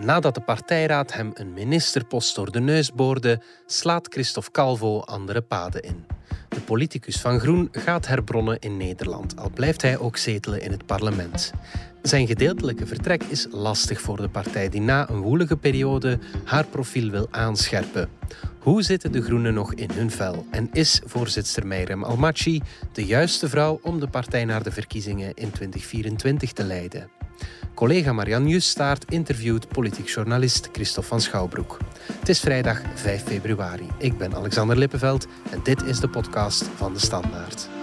Nadat de partijraad hem een ministerpost door de neus boorde, slaat Christophe Calvo andere paden in. De politicus van Groen gaat herbronnen in Nederland, al blijft hij ook zetelen in het parlement. Zijn gedeeltelijke vertrek is lastig voor de partij die na een woelige periode haar profiel wil aanscherpen. Hoe zitten de Groenen nog in hun vel? En is voorzitter Meirem Almachi de juiste vrouw om de partij naar de verkiezingen in 2024 te leiden? Collega Marianne Justaart interviewt politiek journalist Christophe van Schouwbroek. Het is vrijdag 5 februari. Ik ben Alexander Lippenveld en dit is de podcast van De Standaard.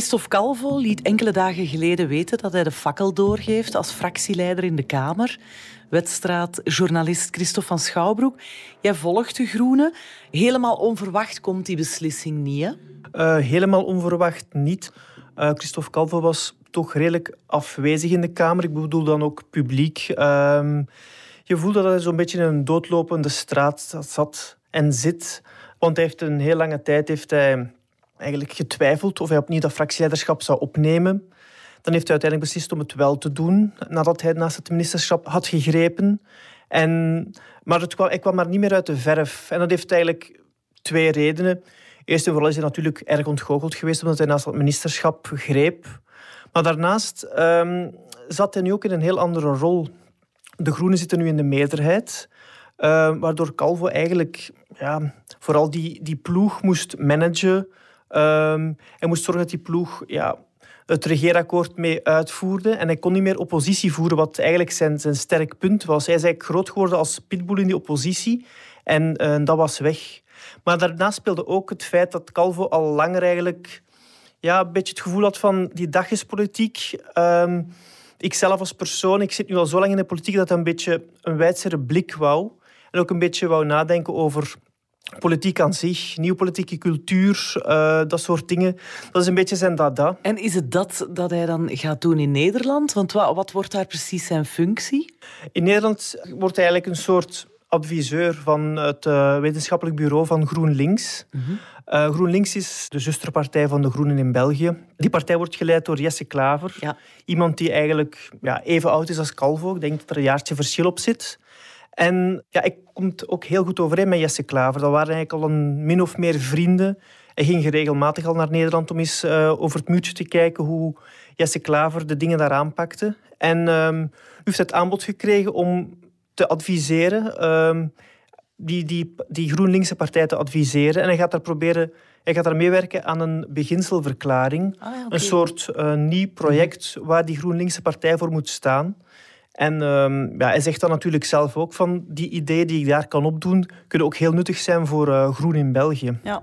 Christophe Calvo liet enkele dagen geleden weten dat hij de fakkel doorgeeft als fractieleider in de Kamer. Wedstraatjournalist Christophe van Schouwbroek. Jij volgt de Groenen. Helemaal onverwacht komt die beslissing niet? Uh, helemaal onverwacht niet. Uh, Christophe Calvo was toch redelijk afwezig in de Kamer. Ik bedoel dan ook publiek. Uh, je voelt dat hij zo'n beetje in een doodlopende straat zat en zit. Want hij heeft een heel lange tijd heeft hij eigenlijk getwijfeld of hij opnieuw dat fractieleiderschap zou opnemen. Dan heeft hij uiteindelijk beslist om het wel te doen, nadat hij naast het ministerschap had gegrepen. En, maar het kwam, hij kwam maar niet meer uit de verf. En dat heeft eigenlijk twee redenen. Eerst en vooral is hij natuurlijk erg ontgoocheld geweest omdat hij naast het ministerschap greep. Maar daarnaast um, zat hij nu ook in een heel andere rol. De Groenen zitten nu in de meerderheid. Uh, waardoor Calvo eigenlijk ja, vooral die, die ploeg moest managen Um, hij moest zorgen dat die ploeg ja, het regeerakkoord mee uitvoerde. En hij kon niet meer oppositie voeren, wat eigenlijk zijn, zijn sterk punt was. Hij is eigenlijk groot geworden als pitbull in die oppositie. En uh, dat was weg. Maar daarnaast speelde ook het feit dat Calvo al langer eigenlijk ja, een beetje het gevoel had van die dagispolitiek. Um, ik zelf als persoon, ik zit nu al zo lang in de politiek dat hij een beetje een wijdzere blik wou. En ook een beetje wou nadenken over politiek aan zich, nieuwe politieke cultuur, uh, dat soort dingen. Dat is een beetje zijn dada. En is het dat dat hij dan gaat doen in Nederland? Want wat, wat wordt daar precies zijn functie? In Nederland wordt hij eigenlijk een soort adviseur van het uh, wetenschappelijk bureau van GroenLinks. Mm -hmm. uh, GroenLinks is de zusterpartij van de Groenen in België. Die partij wordt geleid door Jesse Klaver. Ja. Iemand die eigenlijk ja, even oud is als Calvo. Ik denk dat er een jaartje verschil op zit. En ja, ik kom ook heel goed overeen met Jesse Klaver. Dat waren eigenlijk al een min of meer vrienden. Hij ging regelmatig al naar Nederland om eens uh, over het muurtje te kijken hoe Jesse Klaver de dingen daar aanpakte. En um, u heeft het aanbod gekregen om te adviseren, um, die, die, die GroenLinkse partij te adviseren. En hij gaat daar proberen hij gaat daar meewerken aan een beginselverklaring. Ah, okay. Een soort uh, nieuw project waar die GroenLinkse partij voor moet staan. En um, ja, hij zegt dan natuurlijk zelf ook van die ideeën die ik daar kan opdoen, kunnen ook heel nuttig zijn voor uh, groen in België. Ja.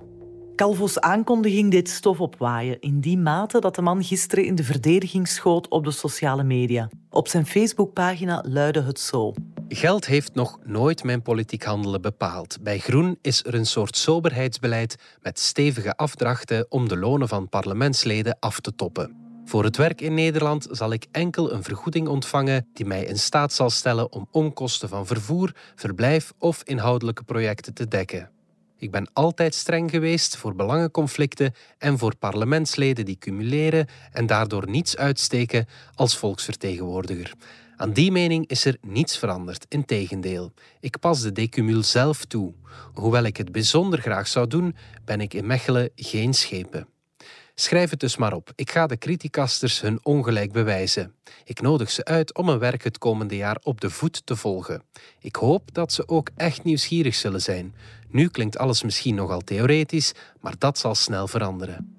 Calvo's aankondiging deed stof opwaaien in die mate dat de man gisteren in de verdediging schoot op de sociale media. Op zijn Facebookpagina luidde het zo. Geld heeft nog nooit mijn politiek handelen bepaald. Bij Groen is er een soort soberheidsbeleid met stevige afdrachten om de lonen van parlementsleden af te toppen. Voor het werk in Nederland zal ik enkel een vergoeding ontvangen die mij in staat zal stellen om onkosten van vervoer, verblijf of inhoudelijke projecten te dekken. Ik ben altijd streng geweest voor belangenconflicten en voor parlementsleden die cumuleren en daardoor niets uitsteken als volksvertegenwoordiger. Aan die mening is er niets veranderd, integendeel. Ik pas de decumul zelf toe. Hoewel ik het bijzonder graag zou doen, ben ik in Mechelen geen schepen. Schrijf het dus maar op. Ik ga de criticasters hun ongelijk bewijzen. Ik nodig ze uit om mijn werk het komende jaar op de voet te volgen. Ik hoop dat ze ook echt nieuwsgierig zullen zijn. Nu klinkt alles misschien nogal theoretisch, maar dat zal snel veranderen.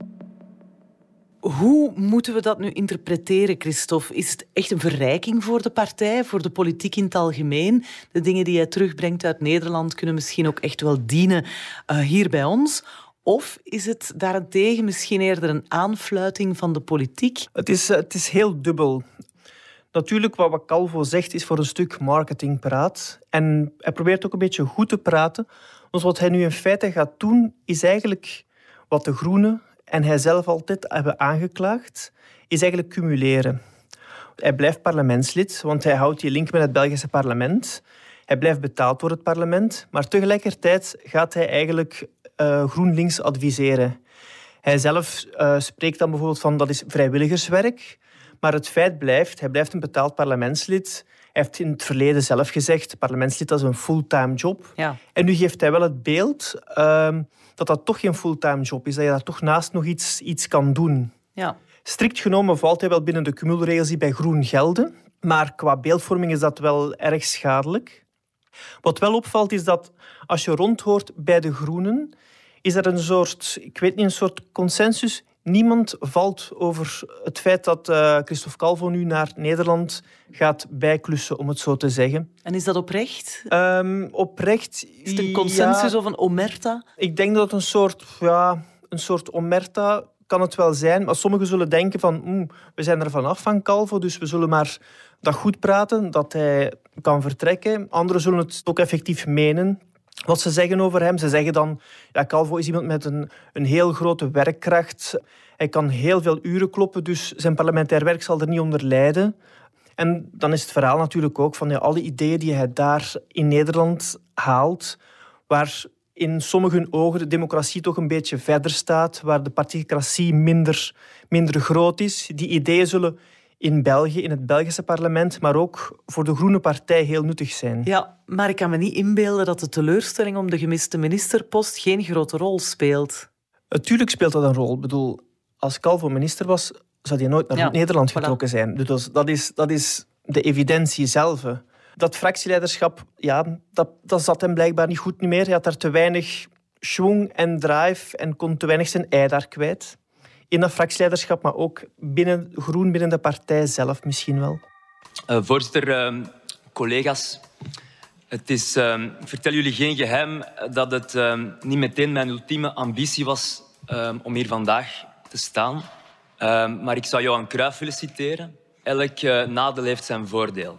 Hoe moeten we dat nu interpreteren, Christophe? Is het echt een verrijking voor de partij, voor de politiek in het algemeen? De dingen die jij terugbrengt uit Nederland kunnen misschien ook echt wel dienen uh, hier bij ons? Of is het daarentegen misschien eerder een aanfluiting van de politiek? Het is, het is heel dubbel. Natuurlijk, wat Calvo zegt, is voor een stuk marketingpraat. En hij probeert ook een beetje goed te praten. Want wat hij nu in feite gaat doen, is eigenlijk wat de Groenen en hij zelf altijd hebben aangeklaagd, is eigenlijk cumuleren. Hij blijft parlementslid, want hij houdt die link met het Belgische parlement. Hij blijft betaald door het parlement, maar tegelijkertijd gaat hij eigenlijk GroenLinks adviseren. Hij zelf uh, spreekt dan bijvoorbeeld van dat is vrijwilligerswerk, maar het feit blijft, hij blijft een betaald parlementslid. Hij heeft in het verleden zelf gezegd, parlementslid is een fulltime job. Ja. En nu geeft hij wel het beeld uh, dat dat toch geen fulltime job is, dat je daar toch naast nog iets, iets kan doen. Ja. Strikt genomen valt hij wel binnen de cumulregels die bij groen gelden, maar qua beeldvorming is dat wel erg schadelijk. Wat wel opvalt is dat als je rondhoort bij de groenen, is er een soort, ik weet niet, een soort consensus. Niemand valt over het feit dat uh, Christophe Calvo nu naar Nederland gaat bijklussen, om het zo te zeggen. En is dat oprecht? Um, oprecht. Is het een consensus of een omerta? Ik denk dat het een soort, ja, een soort omerta kan het wel zijn. Maar sommigen zullen denken van, mm, we zijn er vanaf van Calvo, dus we zullen maar dat goed praten, dat hij kan vertrekken. Anderen zullen het ook effectief menen. Wat ze zeggen over hem, ze zeggen dan, ja, Calvo is iemand met een, een heel grote werkkracht. Hij kan heel veel uren kloppen, dus zijn parlementair werk zal er niet onder lijden. En dan is het verhaal natuurlijk ook van ja, alle ideeën die hij daar in Nederland haalt, waar in sommige ogen de democratie toch een beetje verder staat, waar de particratie minder, minder groot is. Die ideeën zullen in België, in het Belgische parlement, maar ook voor de Groene Partij heel nuttig zijn. Ja, maar ik kan me niet inbeelden dat de teleurstelling om de gemiste ministerpost geen grote rol speelt. Natuurlijk speelt dat een rol. Ik bedoel, als Calvo minister was, zou hij nooit naar Nederland getrokken zijn. Dus dat is, dat is de evidentie zelf. Dat fractieleiderschap, ja, dat, dat zat hem blijkbaar niet goed meer. Hij had daar te weinig schwung en drive en kon te weinig zijn ei daar kwijt in dat fractieleiderschap, maar ook binnen Groen, binnen de partij zelf misschien wel? Uh, voorzitter, uh, collega's. Het is, uh, ik vertel jullie geen geheim dat het niet meteen mijn ultieme ambitie was om hier vandaag te staan. maar ik zou Johan Cruijff willen citeren. Elk nadeel heeft zijn voordeel.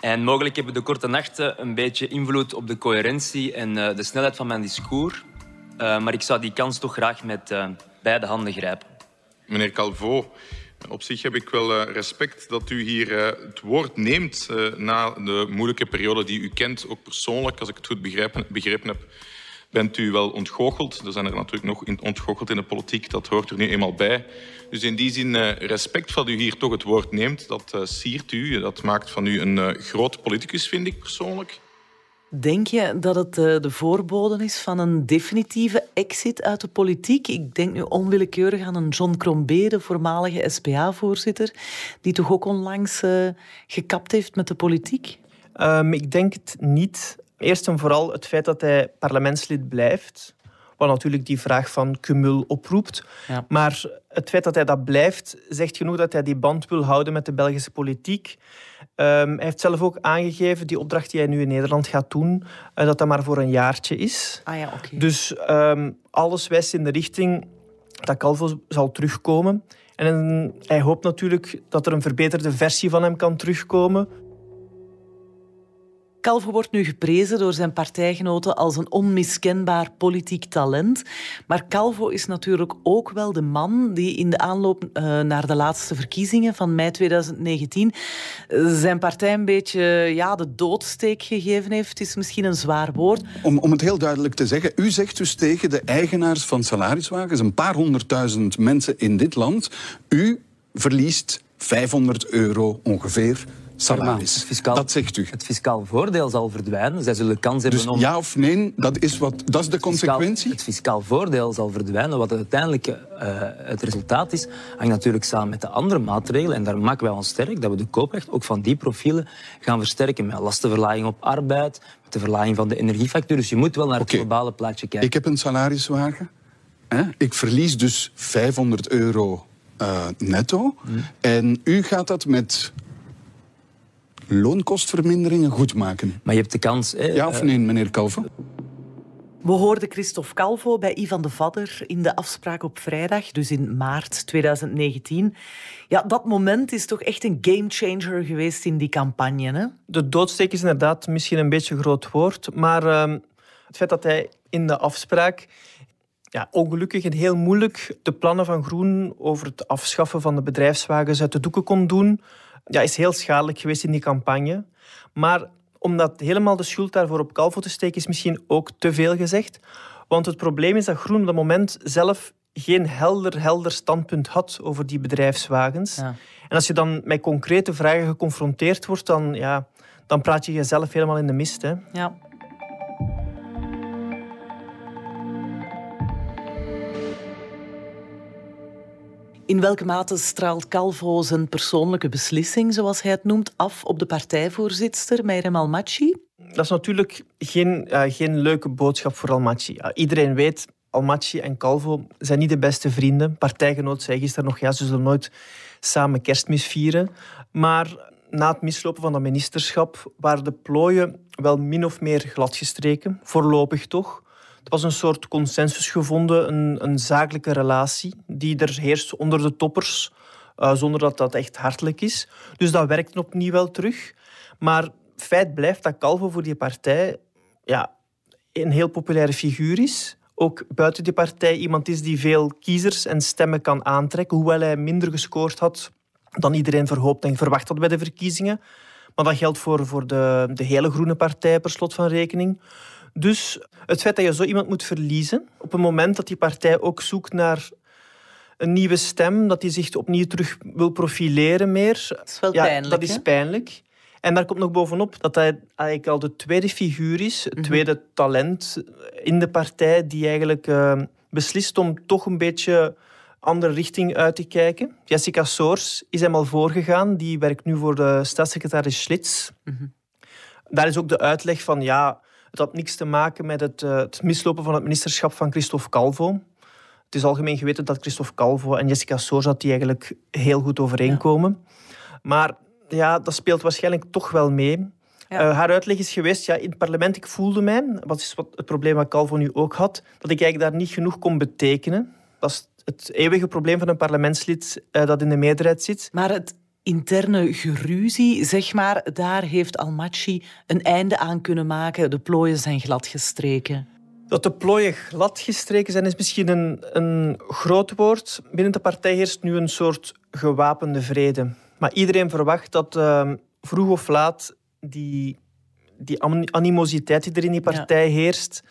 En mogelijk hebben de korte nachten een beetje invloed op de coherentie en de snelheid van mijn discours. maar ik zou die kans toch graag met handen grijpen. Meneer Calvo, op zich heb ik wel eh, respect dat u hier eh, het woord neemt eh, na de moeilijke periode die u kent. Ook persoonlijk, als ik het goed begrepen, begrepen heb, bent u wel ontgoocheld. Er zijn er natuurlijk nog ontgoocheld in de politiek, dat hoort er nu eenmaal bij. Dus in die zin respect dat u hier toch het woord neemt. Dat siert u, dat maakt van u een groot politicus, vind ik persoonlijk. Denk je dat het eh, de voorbode is van een definitieve exit uit de politiek? Ik denk nu onwillekeurig aan een John Crombie, de voormalige SPA-voorzitter, die toch ook onlangs uh, gekapt heeft met de politiek? Um, ik denk het niet. Eerst en vooral het feit dat hij parlementslid blijft. Wat natuurlijk die vraag van cumul oproept. Ja. Maar het feit dat hij dat blijft, zegt genoeg dat hij die band wil houden met de Belgische politiek. Um, hij heeft zelf ook aangegeven, die opdracht die hij nu in Nederland gaat doen, uh, dat dat maar voor een jaartje is. Ah ja, okay. Dus um, alles wijst in de richting dat Calvo zal terugkomen. En hij hoopt natuurlijk dat er een verbeterde versie van hem kan terugkomen. Calvo wordt nu geprezen door zijn partijgenoten als een onmiskenbaar politiek talent. Maar Calvo is natuurlijk ook wel de man die in de aanloop uh, naar de laatste verkiezingen van mei 2019 uh, zijn partij een beetje ja, de doodsteek gegeven heeft. is misschien een zwaar woord. Om, om het heel duidelijk te zeggen, u zegt dus tegen de eigenaars van salariswagens, een paar honderdduizend mensen in dit land, u verliest 500 euro ongeveer salaris. Fiscaal, dat zegt u. Het fiscaal voordeel zal verdwijnen. Zij zullen kans hebben dus om... ja of nee, dat is, wat, dat is de consequentie? het fiscaal voordeel zal verdwijnen. Wat uiteindelijk uh, het resultaat is, hangt natuurlijk samen met de andere maatregelen. En daar maken wij ons sterk dat we de kooprecht ook van die profielen gaan versterken. Met lastenverlaging op arbeid, met de verlaging van de energiefactuur. Dus je moet wel naar het globale plaatje kijken. Ik heb een salariswagen. Hè? Ik verlies dus 500 euro uh, netto. Hmm. En u gaat dat met loonkostverminderingen goed maken. Maar je hebt de kans... Hè, ja of nee, meneer Calvo? We hoorden Christophe Calvo bij Ivan de Vadder in de afspraak op vrijdag, dus in maart 2019. Ja, dat moment is toch echt een gamechanger geweest in die campagne. Hè? De doodsteek is inderdaad misschien een beetje een groot woord, maar uh, het feit dat hij in de afspraak ja, ongelukkig en heel moeilijk de plannen van Groen over het afschaffen van de bedrijfswagens uit de doeken kon doen, ja, is heel schadelijk geweest in die campagne. Maar om dat helemaal de schuld daarvoor op Calvo te steken, is misschien ook te veel gezegd. Want het probleem is dat Groen op dat moment zelf geen helder, helder standpunt had over die bedrijfswagens. Ja. En als je dan met concrete vragen geconfronteerd wordt, dan, ja, dan praat je jezelf helemaal in de mist. Hè. Ja. In welke mate straalt Calvo zijn persoonlijke beslissing, zoals hij het noemt, af op de partijvoorzitter, Meirem Almachi? Dat is natuurlijk geen, uh, geen leuke boodschap voor Almachi. iedereen weet, Almachi en Calvo zijn niet de beste vrienden. Partijgenoot zei gisteren nog, ja, ze zullen nooit samen kerstmis vieren. Maar na het mislopen van dat ministerschap waren de plooien wel min of meer gladgestreken, voorlopig toch. Er was een soort consensus gevonden, een, een zakelijke relatie die er heerst onder de toppers, uh, zonder dat dat echt hartelijk is. Dus dat werkt opnieuw wel terug. Maar feit blijft dat Calvo voor die partij ja, een heel populaire figuur is. Ook buiten die partij iemand is die veel kiezers en stemmen kan aantrekken, hoewel hij minder gescoord had dan iedereen verhoopt en verwacht had bij de verkiezingen. Maar dat geldt voor, voor de, de hele groene partij per slot van rekening. Dus het feit dat je zo iemand moet verliezen, op een moment dat die partij ook zoekt naar een nieuwe stem, dat hij zich opnieuw terug wil profileren meer. Dat is wel ja, pijnlijk. Dat is pijnlijk. En daar komt nog bovenop dat hij eigenlijk al de tweede figuur is, het mhm. tweede talent in de partij, die eigenlijk uh, beslist om toch een beetje andere richting uit te kijken. Jessica Soors is hem al voorgegaan. Die werkt nu voor de staatssecretaris Schlitz. Mm Daar is ook de uitleg van, ja, het had niks te maken met het, uh, het mislopen van het ministerschap van Christophe Calvo. Het is algemeen geweten dat Christophe Calvo en Jessica Soors dat die eigenlijk heel goed overeenkomen. Maar ja, dat speelt waarschijnlijk toch wel mee. Ja. Uh, haar uitleg is geweest, ja, in het parlement, ik voelde mij, wat is wat het probleem wat Calvo nu ook had, dat ik eigenlijk daar niet genoeg kon betekenen. Dat is het eeuwige probleem van een parlementslid uh, dat in de meerderheid zit. Maar het interne geruzie, zeg maar, daar heeft Almachi een einde aan kunnen maken. De plooien zijn gladgestreken. Dat de plooien gladgestreken zijn, is misschien een, een groot woord. Binnen de partij heerst nu een soort gewapende vrede. Maar iedereen verwacht dat uh, vroeg of laat die, die animositeit die er in die partij heerst,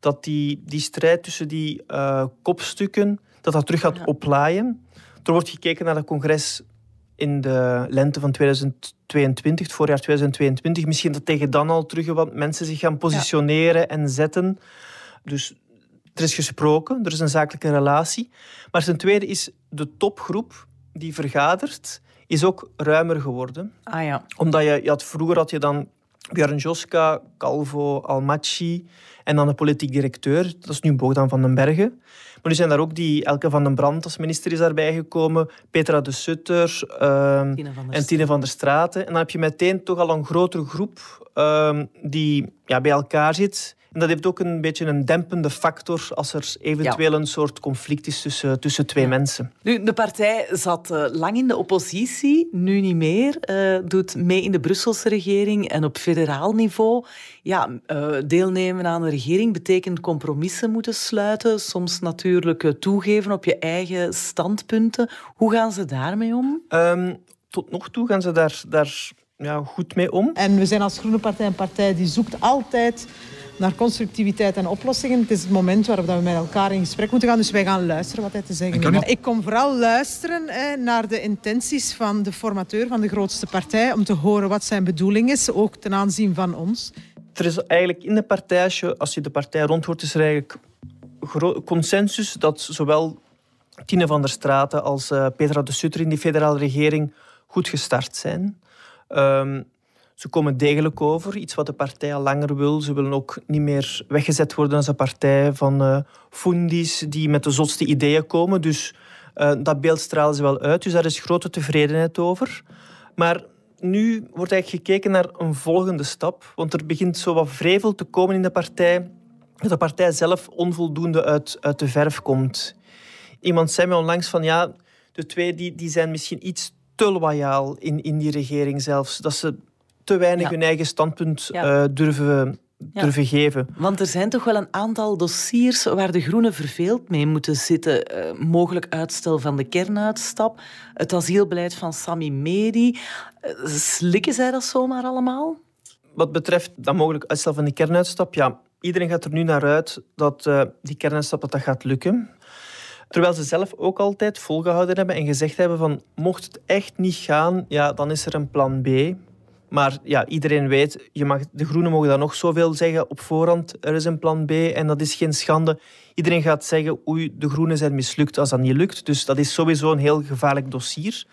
dat die, die strijd tussen die uh, kopstukken, dat dat terug gaat ja. oplaaien. Er wordt gekeken naar het congres in de lente van 2022, het voorjaar 2022. Misschien dat tegen dan al terug wat mensen zich gaan positioneren en zetten. Dus er is gesproken, er is een zakelijke relatie. Maar ten tweede is de topgroep die vergadert, is ook ruimer geworden. Ah, ja. Omdat je, je had, vroeger had je dan Björn Joska, Calvo, Almachi en dan de politiek directeur. Dat is nu Bogdan van den Bergen. Maar nu zijn daar ook die Elke van den Brand als minister is daarbij gekomen, Petra de Sutter uh, en Tine van der Straten. En dan heb je meteen toch al een grotere groep uh, die ja, bij elkaar zit en dat heeft ook een beetje een dempende factor als er eventueel een soort conflict is tussen, tussen twee mensen. Nu, de partij zat uh, lang in de oppositie, nu niet meer. Uh, doet mee in de Brusselse regering en op federaal niveau. Ja, uh, deelnemen aan de regering betekent compromissen moeten sluiten. Soms natuurlijk toegeven op je eigen standpunten. Hoe gaan ze daarmee om? Um, tot nog toe gaan ze daar, daar ja, goed mee om. En we zijn als Groene Partij een partij die zoekt altijd naar constructiviteit en oplossingen. Het is het moment waarop we met elkaar in gesprek moeten gaan. Dus wij gaan luisteren wat hij te zeggen heeft. Ik kom vooral luisteren naar de intenties van de formateur van de grootste partij. Om te horen wat zijn bedoeling is, ook ten aanzien van ons. Er is eigenlijk in de partij, als je de partij rondhoort, is er eigenlijk consensus dat zowel Tine van der Straten als uh, Petra de Sutter in die federale regering goed gestart zijn. Um, ze komen degelijk over, iets wat de partij al langer wil. Ze willen ook niet meer weggezet worden als een partij van uh, die met de zotste ideeën komen. Dus uh, dat beeld stralen ze wel uit. Dus daar is grote tevredenheid over. Maar nu wordt eigenlijk gekeken naar een volgende stap. Want er begint zo wat vrevel te komen in de partij. Dat de partij zelf onvoldoende uit, uit de verf komt. Iemand zei me onlangs van ja, de twee die, die zijn misschien iets te loyaal in, in die regering zelfs. Dat ze te weinig hun eigen standpunt uh, durven, durven geven. Want er zijn toch wel een aantal dossiers waar de Groenen verveeld mee moeten zitten. Uh, mogelijk uitstel van de kernuitstap, het asielbeleid van Sami Medi. Uh, slikken zij dat zomaar allemaal? Wat betreft dat mogelijk uitstel van de kernuitstap, ja, iedereen gaat er nu naar uit dat uh, die kernuitstap dat, dat gaat lukken. Terwijl ze zelf ook altijd volgehouden hebben en gezegd hebben van mocht het echt niet gaan, ja, dan is er een plan B. Maar ja, iedereen weet, je mag, de Groenen mogen dan nog zoveel zeggen op voorhand. Er is een plan B en dat is geen schande. Iedereen gaat zeggen, oei, de Groenen zijn mislukt als dat niet lukt. Dus dat is sowieso een heel gevaarlijk dossier.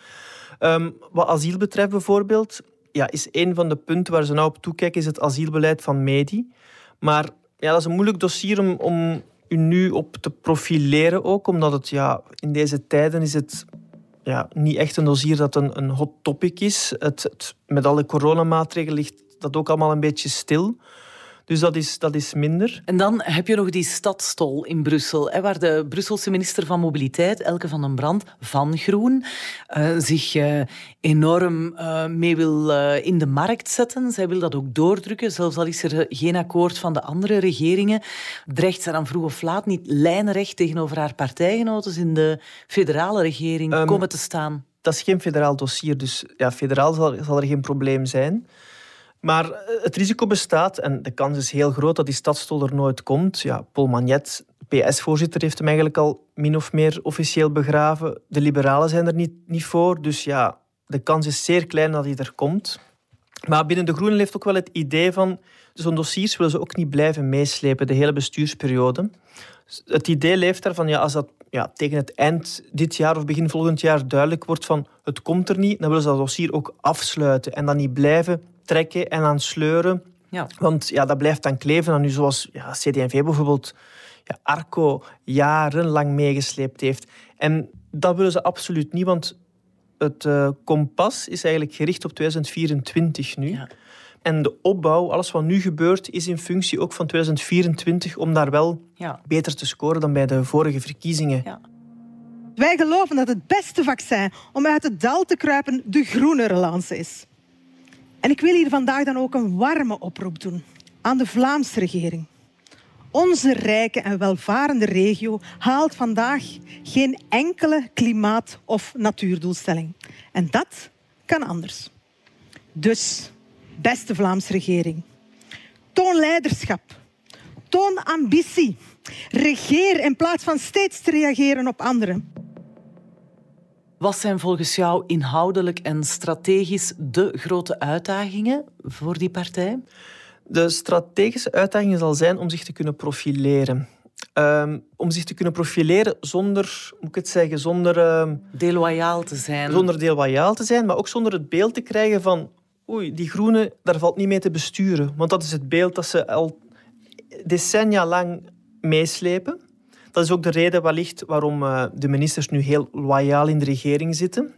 Um, wat asiel betreft bijvoorbeeld, ja, is een van de punten waar ze nou op toekijken, is het asielbeleid van Medi. Maar ja, dat is een moeilijk dossier om, om u nu op te profileren ook, omdat het ja, in deze tijden is het ja, niet echt een dossier dat een, een hot topic is. Het, het, met alle coronamaatregelen ligt dat ook allemaal een beetje stil. Dus dat is, dat is minder. En dan heb je nog die stadstol in Brussel, hè, waar de Brusselse minister van Mobiliteit, Elke van den Brand, van Groen, uh, zich uh, enorm uh, mee wil in de markt zetten. Zij wil dat ook doordrukken, zelfs al is er geen akkoord van de andere regeringen. Dreigt ze dan vroeg of laat niet lijnrecht tegenover haar partijgenoten in de federale regering um, komen te staan? Dat is geen federaal dossier, dus ja, federaal zal, zal er geen probleem zijn. Maar eh, het risico bestaat, en de kans is heel groot dat die stadstol er nooit komt. Ja, Paul Magnet, PS-voorzitter, heeft hem eigenlijk al min of meer officieel begraven. De liberalen zijn er niet, niet voor, dus ja, de kans is zeer klein dat hij er komt. Maar binnen de Groenen leeft ook wel het idee van... Zo'n dossiers willen ze ook niet blijven meeslepen, de hele bestuursperiode. Het idee leeft daarvan, ja, als dat ja, tegen het eind dit jaar of begin volgend jaar duidelijk wordt van het komt er niet, dan willen ze dat dossier ook afsluiten en dan niet blijven trekken en aan sleuren. Ja. Want ja, dat blijft dan kleven aan nu, zoals ja, CD&V bijvoorbeeld ja, Arco jarenlang meegesleept heeft. En dat willen ze absoluut niet, want het uh, kompas is eigenlijk gericht op 2024 nu. Ja. En de opbouw, alles wat nu gebeurt, is in functie ook van 2024 om daar wel ja. beter te scoren dan bij de vorige verkiezingen. Ja. Wij geloven dat het beste vaccin om uit het dal te kruipen de groene relance is. En ik wil hier vandaag dan ook een warme oproep doen aan de Vlaamse regering. Onze rijke en welvarende regio haalt vandaag geen enkele klimaat- of natuurdoelstelling. En dat kan anders. Dus, beste Vlaamse regering, toon leiderschap, toon ambitie. Regeer in plaats van steeds te reageren op anderen. Wat zijn volgens jou inhoudelijk en strategisch de grote uitdagingen voor die partij? De strategische uitdaging zal zijn om zich te kunnen profileren. Um, om zich te kunnen profileren zonder, moet ik het zeggen, zonder... Deloyaal te zijn. Zonder deloyaal te zijn, maar ook zonder het beeld te krijgen van oei, die groene, daar valt niet mee te besturen. Want dat is het beeld dat ze al decennia lang meeslepen. Dat is ook de reden wellicht waarom uh, de ministers nu heel loyaal in de regering zitten.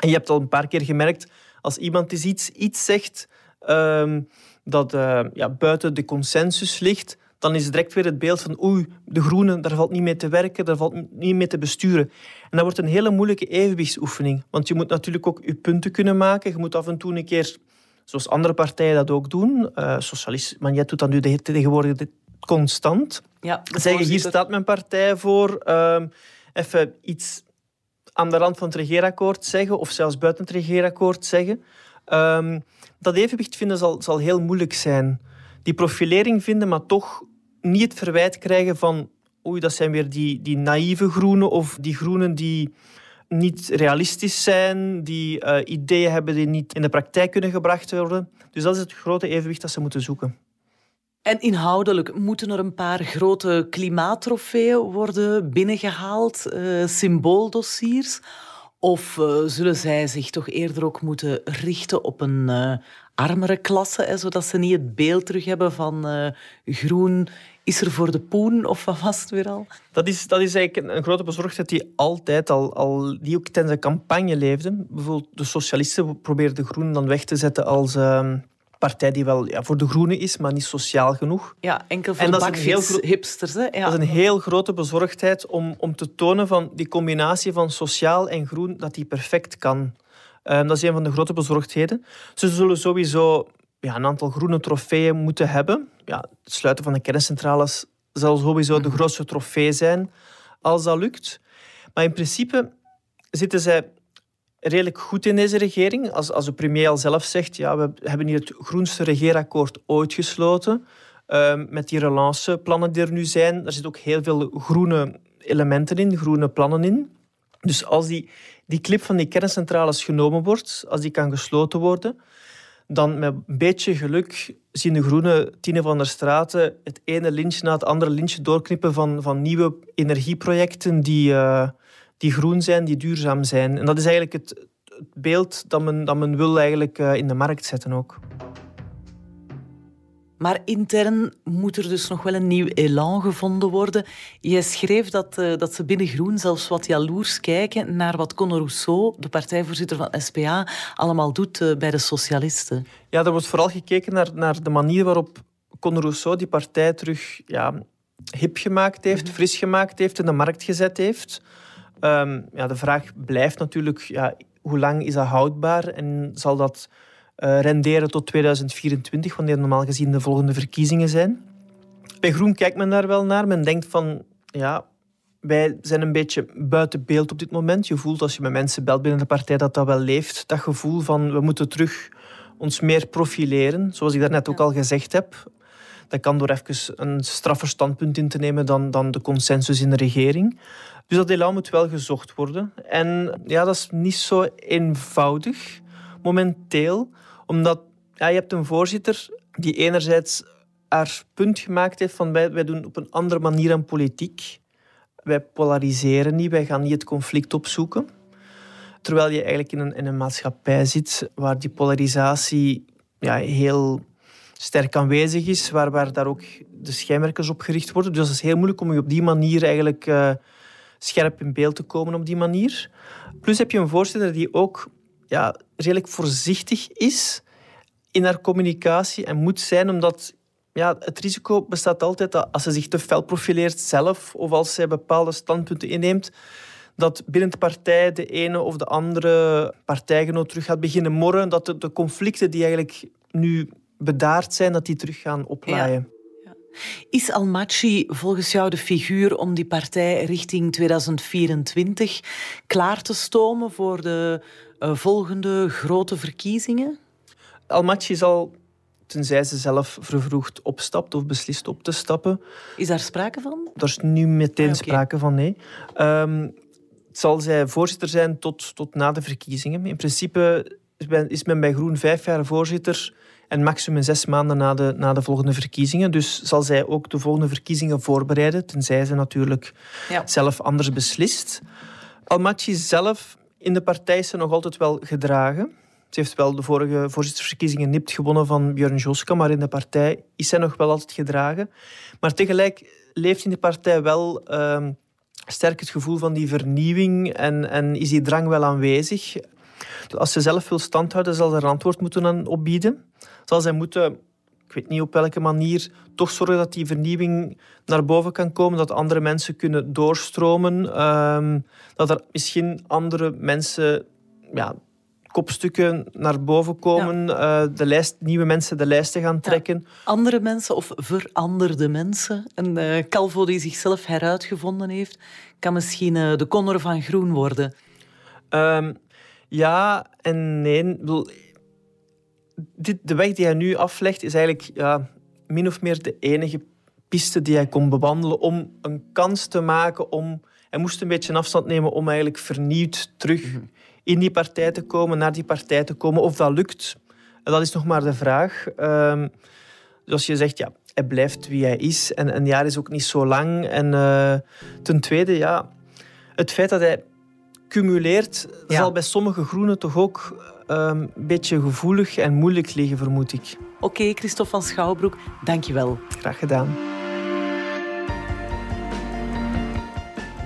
En je hebt al een paar keer gemerkt, als iemand iets, iets zegt uh, dat uh, ja, buiten de consensus ligt, dan is direct weer het beeld van oei, de groenen, daar valt niet mee te werken, daar valt niet mee te besturen. En dat wordt een hele moeilijke evenwichtsoefening. Want je moet natuurlijk ook je punten kunnen maken. Je moet af en toe een keer, zoals andere partijen dat ook doen, uh, Socialist Magnet doet dat nu tegenwoordig constant. Ja, zeggen, hier staat mijn partij voor. Um, even iets aan de rand van het regeerakkoord zeggen, of zelfs buiten het regeerakkoord zeggen. Um, dat evenwicht vinden zal, zal heel moeilijk zijn. Die profilering vinden, maar toch niet het verwijt krijgen van oei, dat zijn weer die, die naïeve groenen of die groenen die niet realistisch zijn, die uh, ideeën hebben die niet in de praktijk kunnen gebracht worden. Dus dat is het grote evenwicht dat ze moeten zoeken. En inhoudelijk moeten er een paar grote klimaattrofeeën worden binnengehaald, uh, symbooldossiers? Of uh, zullen zij zich toch eerder ook moeten richten op een uh, armere klasse, zodat ze niet het beeld terug hebben van groen is er voor de poen, of wat was het weer al? Dat is, dat is eigenlijk een grote bezorgdheid die altijd al, al die ook tijdens de campagne leefde. Bijvoorbeeld de socialisten probeerden groen dan weg te zetten als ehm, partij die wel ja, voor de groenen is, maar niet sociaal genoeg. Ja, enkel voor en hipsters. Hè? Ja. Dat is een heel grote bezorgdheid om, om te tonen van die combinatie van sociaal en groen, dat die perfect kan. Um, dat is een van de grote bezorgdheden. Ze zullen sowieso ja, een aantal groene trofeeën moeten hebben. Ja, het sluiten van de kerncentrales zal sowieso de mhm. grootste trofee zijn als dat lukt. Maar in principe zitten zij redelijk goed in deze regering. Als, als de premier al zelf zegt, ja, we hebben hier het groenste regeerakkoord ooit gesloten. Um, met die relanceplannen die er nu zijn. Er zitten ook heel veel groene elementen in, groene plannen in. Dus als die, die clip van die kerncentrales genomen wordt, als die kan gesloten worden, dan met een beetje geluk zien de groene Tine van der Straten het ene lintje na het andere lintje doorknippen van, van nieuwe energieprojecten die, uh, die groen zijn, die duurzaam zijn. En dat is eigenlijk het, het beeld dat men, dat men wil eigenlijk, uh, in de markt zetten ook. Maar intern moet er dus nog wel een nieuw elan gevonden worden. Je schreef dat, uh, dat ze binnen Groen zelfs wat jaloers kijken naar wat Conor Rousseau, de partijvoorzitter van SPA, allemaal doet uh, bij de socialisten. Ja, er wordt vooral gekeken naar, naar de manier waarop Conor Rousseau die partij terug ja, hip gemaakt heeft, mm -hmm. fris gemaakt heeft, in de markt gezet heeft. Um, ja, de vraag blijft natuurlijk, ja, hoe lang is dat houdbaar en zal dat uh, renderen tot 2024, wanneer normaal gezien de volgende verkiezingen zijn. Bij Groen kijkt men daar wel naar. Men denkt van, ja, wij zijn een beetje buiten beeld op dit moment. Je voelt als je met mensen belt binnen de partij dat dat wel leeft. Dat gevoel van, we moeten terug ons meer profileren. Zoals ik daarnet ook al gezegd heb. Dat kan door even een straffer standpunt in te nemen dan, dan de consensus in de regering. Dus dat elan moet wel gezocht worden. En ja, dat is niet zo eenvoudig momenteel omdat ja, je hebt een voorzitter die enerzijds haar punt gemaakt heeft van wij, wij doen op een andere manier aan politiek. Wij polariseren niet, wij gaan niet het conflict opzoeken. Terwijl je eigenlijk in een, in een maatschappij zit waar die polarisatie ja, heel sterk aanwezig is, waar, waar daar ook de schijnwerkers op gericht worden. Dus het is heel moeilijk om je op die manier eigenlijk uh, scherp in beeld te komen op die manier. Plus heb je een voorzitter die ook ja, redelijk voorzichtig is in haar communicatie en moet zijn, omdat ja, het risico bestaat altijd dat als ze zich te fel profileert zelf of als zij bepaalde standpunten inneemt, dat binnen de partij de ene of de andere partijgenoot terug gaat beginnen morren, dat de, de conflicten die eigenlijk nu bedaard zijn, dat die terug gaan oplaaien. Is Almaty volgens jou de figuur om die partij richting 2024 klaar te stomen voor de uh, volgende grote verkiezingen? Almaty zal, tenzij ze zelf vervroegd opstapt of beslist op te stappen... Is daar sprake van? Daar is nu meteen ah, sprake van, nee. Um, zal zij voorzitter zijn tot, tot na de verkiezingen. In principe is men bij Groen vijf jaar voorzitter en maximum zes maanden na de, na de volgende verkiezingen. Dus zal zij ook de volgende verkiezingen voorbereiden, tenzij ze natuurlijk ja. zelf anders beslist. Almaty zelf in de partij is ze nog altijd wel gedragen. Ze heeft wel de vorige voorzittersverkiezingen nipt gewonnen van Björn Joska, maar in de partij is zij nog wel altijd gedragen. Maar tegelijk leeft in de partij wel uh, sterk het gevoel van die vernieuwing en, en is die drang wel aanwezig. Als ze zelf wil standhouden, zal ze er antwoord moeten aan opbieden. Zal zij moeten, ik weet niet op welke manier, toch zorgen dat die vernieuwing naar boven kan komen, dat andere mensen kunnen doorstromen, um, dat er misschien andere mensen ja, kopstukken naar boven komen, ja. uh, de lijst, nieuwe mensen de lijsten gaan trekken. Ja. Andere mensen of veranderde mensen. Een uh, Calvo die zichzelf heruitgevonden heeft, kan misschien uh, de Connor van Groen worden. Um, ja en nee. Dit, de weg die hij nu aflegt is eigenlijk ja, min of meer de enige piste die hij kon bewandelen om een kans te maken om... Hij moest een beetje afstand nemen om eigenlijk vernieuwd terug mhm. in die partij te komen, naar die partij te komen. Of dat lukt, dat is nog maar de vraag. Um, dus je zegt, ja, hij blijft wie hij is. En een jaar is ook niet zo lang. En uh, ten tweede, ja, het feit dat hij cumuleert, ja. zal bij sommige groenen toch ook um, een beetje gevoelig en moeilijk liggen, vermoed ik. Oké, okay, Christophe van Schouwbroek, dankjewel. Graag gedaan.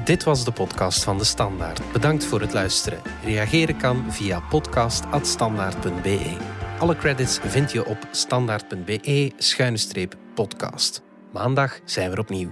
Dit was de podcast van De Standaard. Bedankt voor het luisteren. Reageren kan via podcast.standaard.be. Alle credits vind je op standaard.be-podcast. Maandag zijn we opnieuw.